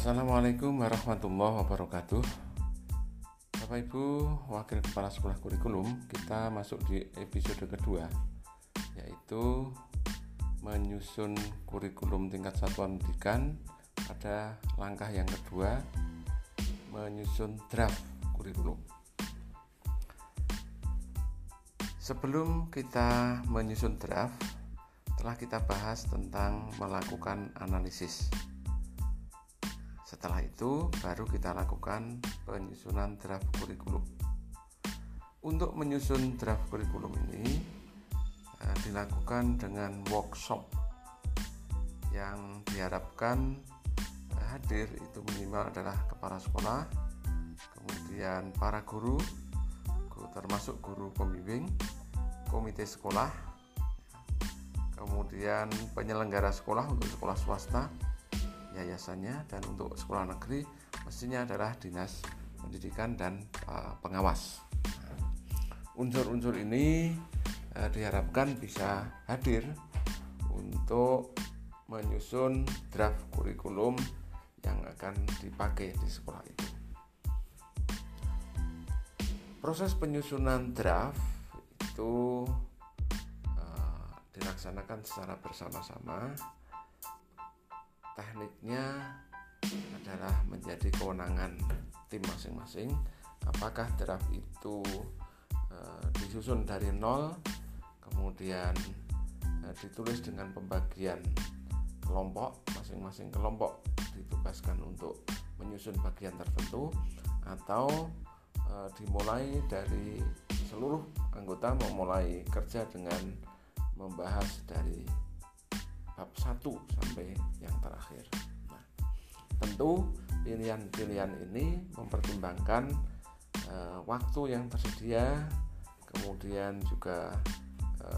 Assalamualaikum warahmatullahi wabarakatuh. Bapak Ibu Wakil Kepala Sekolah Kurikulum Kita masuk di episode kedua Yaitu Menyusun kurikulum tingkat satuan pendidikan. Pada langkah yang kedua Menyusun draft kurikulum. Sebelum kita menyusun draft Telah kita bahas tentang melakukan analisis setelah itu, baru kita lakukan penyusunan draft kurikulum. Untuk menyusun draft kurikulum ini eh, dilakukan dengan workshop yang diharapkan eh, hadir itu minimal adalah kepala sekolah, kemudian para guru, termasuk guru pembimbing, komite sekolah, kemudian penyelenggara sekolah untuk sekolah swasta, yayasannya dan untuk sekolah negeri mestinya adalah dinas pendidikan dan uh, pengawas. Unsur-unsur ini uh, diharapkan bisa hadir untuk menyusun draft kurikulum yang akan dipakai di sekolah itu. Proses penyusunan draft itu uh, dilaksanakan secara bersama-sama tekniknya adalah menjadi kewenangan tim masing-masing. Apakah draft itu e, disusun dari nol kemudian e, ditulis dengan pembagian kelompok masing-masing kelompok ditugaskan untuk menyusun bagian tertentu atau e, dimulai dari seluruh anggota memulai kerja dengan membahas dari bab 1 sampai yang terakhir. Nah, tentu pilihan-pilihan ini mempertimbangkan e, waktu yang tersedia, kemudian juga e,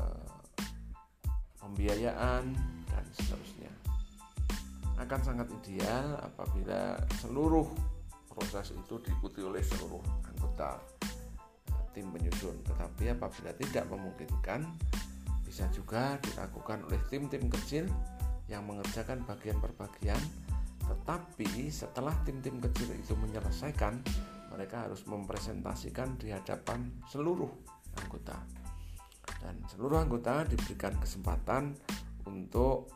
pembiayaan dan seterusnya. Akan sangat ideal apabila seluruh proses itu diikuti oleh seluruh anggota e, tim penyusun. Tetapi apabila tidak memungkinkan, bisa juga dilakukan oleh tim-tim kecil yang mengerjakan bagian per bagian, tetapi setelah tim-tim kecil itu menyelesaikan, mereka harus mempresentasikan di hadapan seluruh anggota. Dan seluruh anggota diberikan kesempatan untuk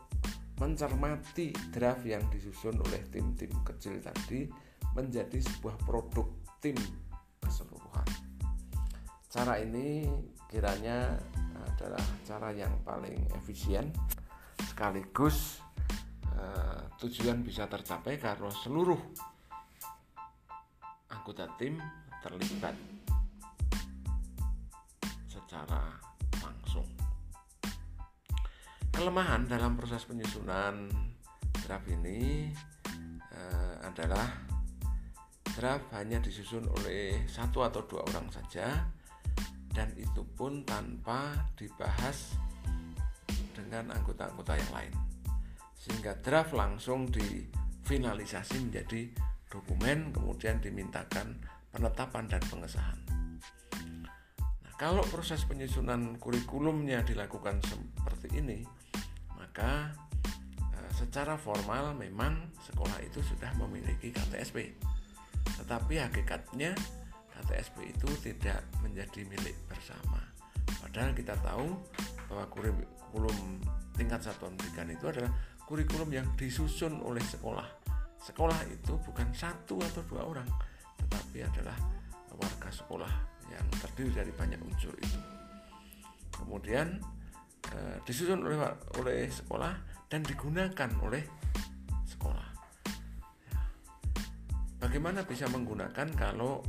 mencermati draft yang disusun oleh tim-tim kecil tadi menjadi sebuah produk tim keseluruhan. Cara ini kiranya adalah cara yang paling efisien sekaligus eh, tujuan bisa tercapai karena seluruh anggota tim terlibat secara langsung. Kelemahan dalam proses penyusunan draft ini eh, adalah draft hanya disusun oleh satu atau dua orang saja dan itu pun tanpa dibahas dengan anggota-anggota yang lain. Sehingga draft langsung difinalisasi menjadi dokumen kemudian dimintakan penetapan dan pengesahan. Nah, kalau proses penyusunan kurikulumnya dilakukan seperti ini maka eh, secara formal memang sekolah itu sudah memiliki KTSP tetapi hakikatnya KTSP itu tidak menjadi milik bersama. Padahal kita tahu bahwa kurikulum tingkat satuan pendidikan itu adalah kurikulum yang disusun oleh sekolah. Sekolah itu bukan satu atau dua orang, tetapi adalah warga sekolah yang terdiri dari banyak unsur itu. Kemudian eh, disusun oleh oleh sekolah dan digunakan oleh sekolah. Ya. Bagaimana bisa menggunakan kalau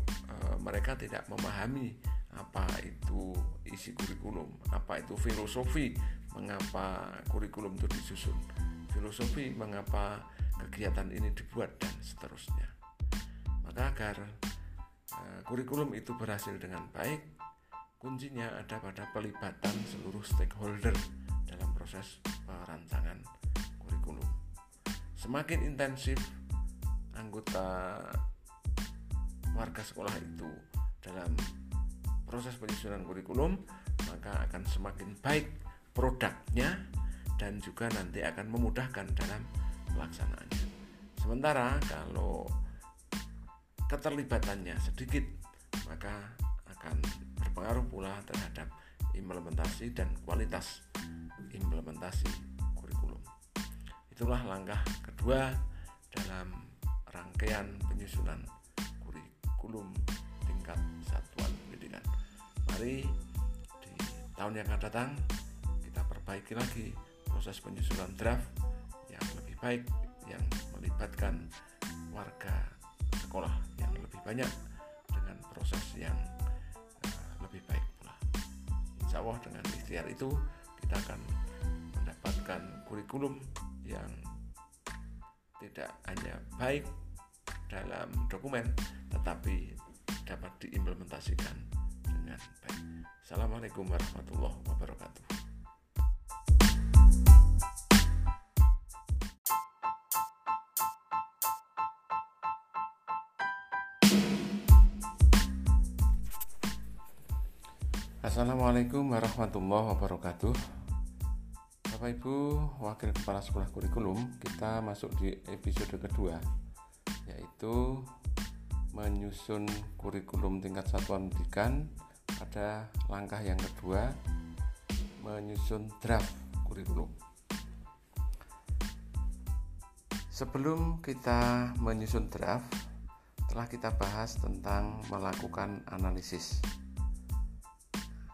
mereka tidak memahami apa itu isi kurikulum, apa itu filosofi, mengapa kurikulum itu disusun, filosofi mengapa kegiatan ini dibuat dan seterusnya. Maka agar uh, kurikulum itu berhasil dengan baik, kuncinya ada pada pelibatan seluruh stakeholder dalam proses perancangan kurikulum. Semakin intensif anggota warga sekolah itu dalam proses penyusunan kurikulum maka akan semakin baik produknya dan juga nanti akan memudahkan dalam pelaksanaannya. sementara kalau keterlibatannya sedikit maka akan berpengaruh pula terhadap implementasi dan kualitas implementasi kurikulum. Itulah langkah kedua dalam rangkaian penyusunan kurikulum tingkat satuan pendidikan. Mari di tahun yang akan datang kita perbaiki lagi proses penyusunan draft yang lebih baik yang melibatkan warga sekolah yang lebih banyak dengan proses yang uh, lebih baik pula. Insya Allah dengan ikhtiar itu kita akan mendapatkan kurikulum yang tidak hanya baik dalam dokumen tetapi dapat diimplementasikan dengan baik. Assalamualaikum warahmatullahi wabarakatuh. Assalamualaikum warahmatullahi wabarakatuh Bapak Ibu Wakil Kepala Sekolah Kurikulum Kita masuk di episode kedua Yaitu Menyusun kurikulum tingkat satuan pendidikan. Pada langkah yang kedua Menyusun draft kurikulum. Sebelum kita menyusun draft Telah kita bahas tentang melakukan analisis.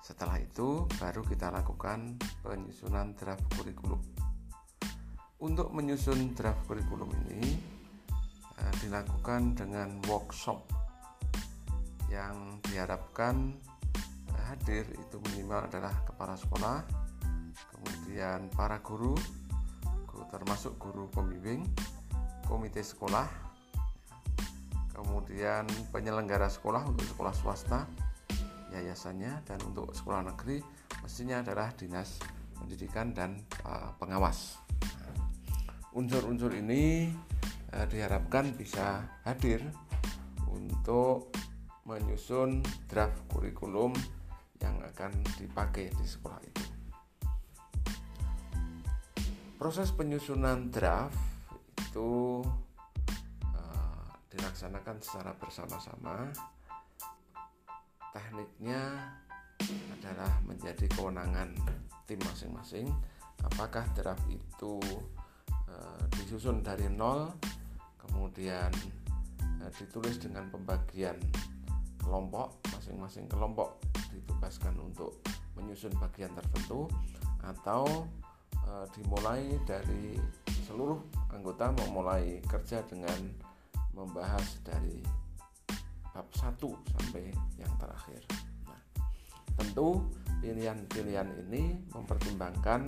Setelah itu, baru kita lakukan penyusunan draft kurikulum. Untuk menyusun draft kurikulum ini dilakukan dengan workshop yang diharapkan eh, hadir itu minimal adalah kepala sekolah, kemudian para guru, termasuk guru pembimbing, komite sekolah, kemudian penyelenggara sekolah untuk sekolah swasta, yayasannya dan untuk sekolah negeri mestinya adalah dinas pendidikan dan uh, pengawas. Unsur-unsur ini uh, diharapkan bisa hadir untuk menyusun draft kurikulum yang akan dipakai di sekolah itu. Proses penyusunan draft itu uh, dilaksanakan secara bersama-sama tekniknya adalah menjadi kewenangan tim masing-masing apakah draft itu e, disusun dari nol kemudian e, ditulis dengan pembagian kelompok masing-masing kelompok ditugaskan untuk menyusun bagian tertentu atau e, dimulai dari seluruh anggota memulai kerja dengan membahas dari bab 1 sampai yang terakhir. Nah, tentu pilihan-pilihan ini mempertimbangkan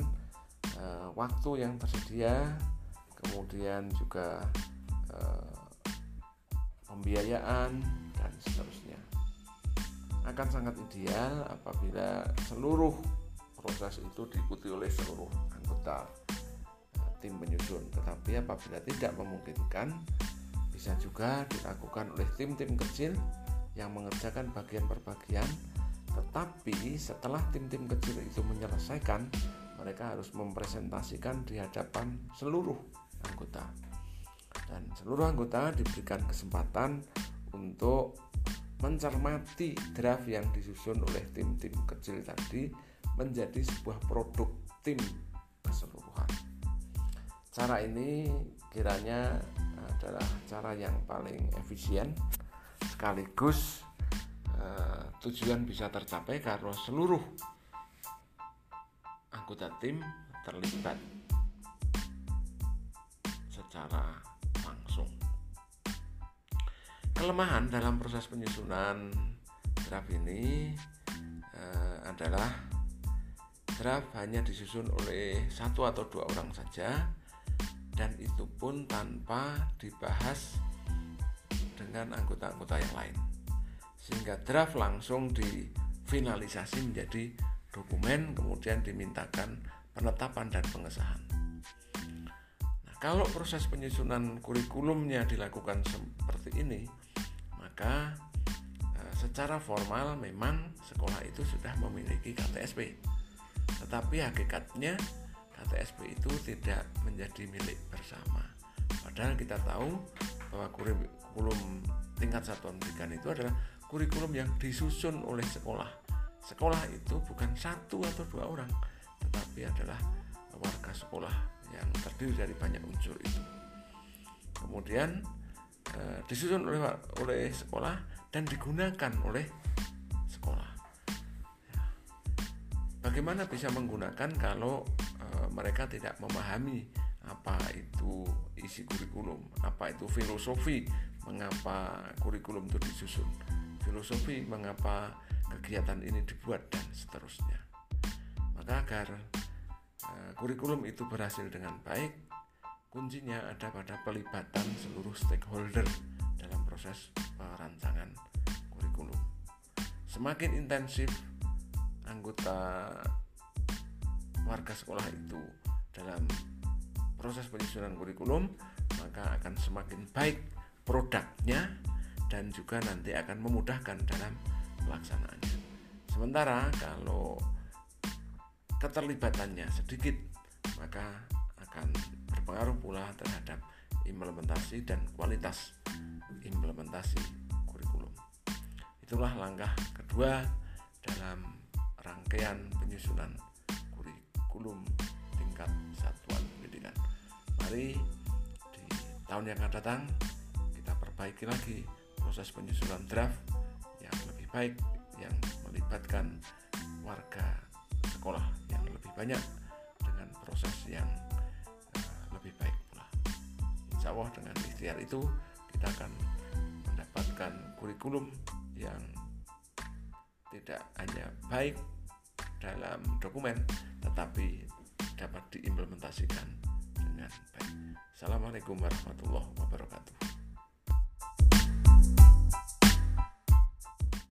uh, waktu yang tersedia, kemudian juga uh, pembiayaan dan seterusnya. Akan sangat ideal apabila seluruh proses itu diikuti oleh seluruh anggota uh, tim penyusun. Tetapi apabila tidak memungkinkan, bisa juga dilakukan oleh tim-tim kecil yang mengerjakan bagian per bagian, tetapi setelah tim-tim kecil itu menyelesaikan, mereka harus mempresentasikan di hadapan seluruh anggota. Dan seluruh anggota diberikan kesempatan untuk mencermati draft yang disusun oleh tim-tim kecil tadi menjadi sebuah produk tim keseluruhan. Cara ini kiranya adalah cara yang paling efisien sekaligus uh, tujuan bisa tercapai karena seluruh anggota tim terlibat secara. Kelemahan dalam proses penyusunan draft ini uh, adalah draft hanya disusun oleh satu atau dua orang saja dan itu pun tanpa dibahas dengan anggota-anggota yang lain. Sehingga draft langsung difinalisasi menjadi dokumen kemudian dimintakan penetapan dan pengesahan. Nah, kalau proses penyusunan kurikulumnya dilakukan seperti ini secara formal memang sekolah itu sudah memiliki KTSP tetapi hakikatnya KTSP itu tidak menjadi milik bersama Padahal kita tahu bahwa kurikulum tingkat satuan pendidikan itu adalah kurikulum yang disusun oleh sekolah. Sekolah itu bukan satu atau dua orang, tetapi adalah warga sekolah yang terdiri dari banyak unsur itu. Kemudian eh, disusun oleh oleh sekolah dan digunakan oleh sekolah. Ya. Bagaimana bisa menggunakan kalau eh, mereka tidak memahami apa itu isi kurikulum, apa itu filosofi, mengapa kurikulum itu disusun, filosofi mengapa kegiatan ini dibuat dan seterusnya. Maka agar uh, kurikulum itu berhasil dengan baik, kuncinya ada pada pelibatan seluruh stakeholder dalam proses perancangan kurikulum. Semakin intensif anggota warga sekolah itu dalam proses penyusunan kurikulum, maka akan semakin baik produknya dan juga nanti akan memudahkan dalam pelaksanaannya. Sementara kalau keterlibatannya sedikit, maka akan berpengaruh pula terhadap implementasi dan kualitas implementasi kurikulum. Itulah langkah kedua dalam rangkaian penyusunan kurikulum tingkat satuan pendidikan. Mari di tahun yang akan datang kita perbaiki lagi proses penyusunan draft yang lebih baik yang melibatkan warga sekolah yang lebih banyak dengan proses yang Allah dengan ikhtiar itu kita akan mendapatkan kurikulum yang tidak hanya baik dalam dokumen tetapi dapat diimplementasikan dengan baik. Assalamualaikum warahmatullahi wabarakatuh.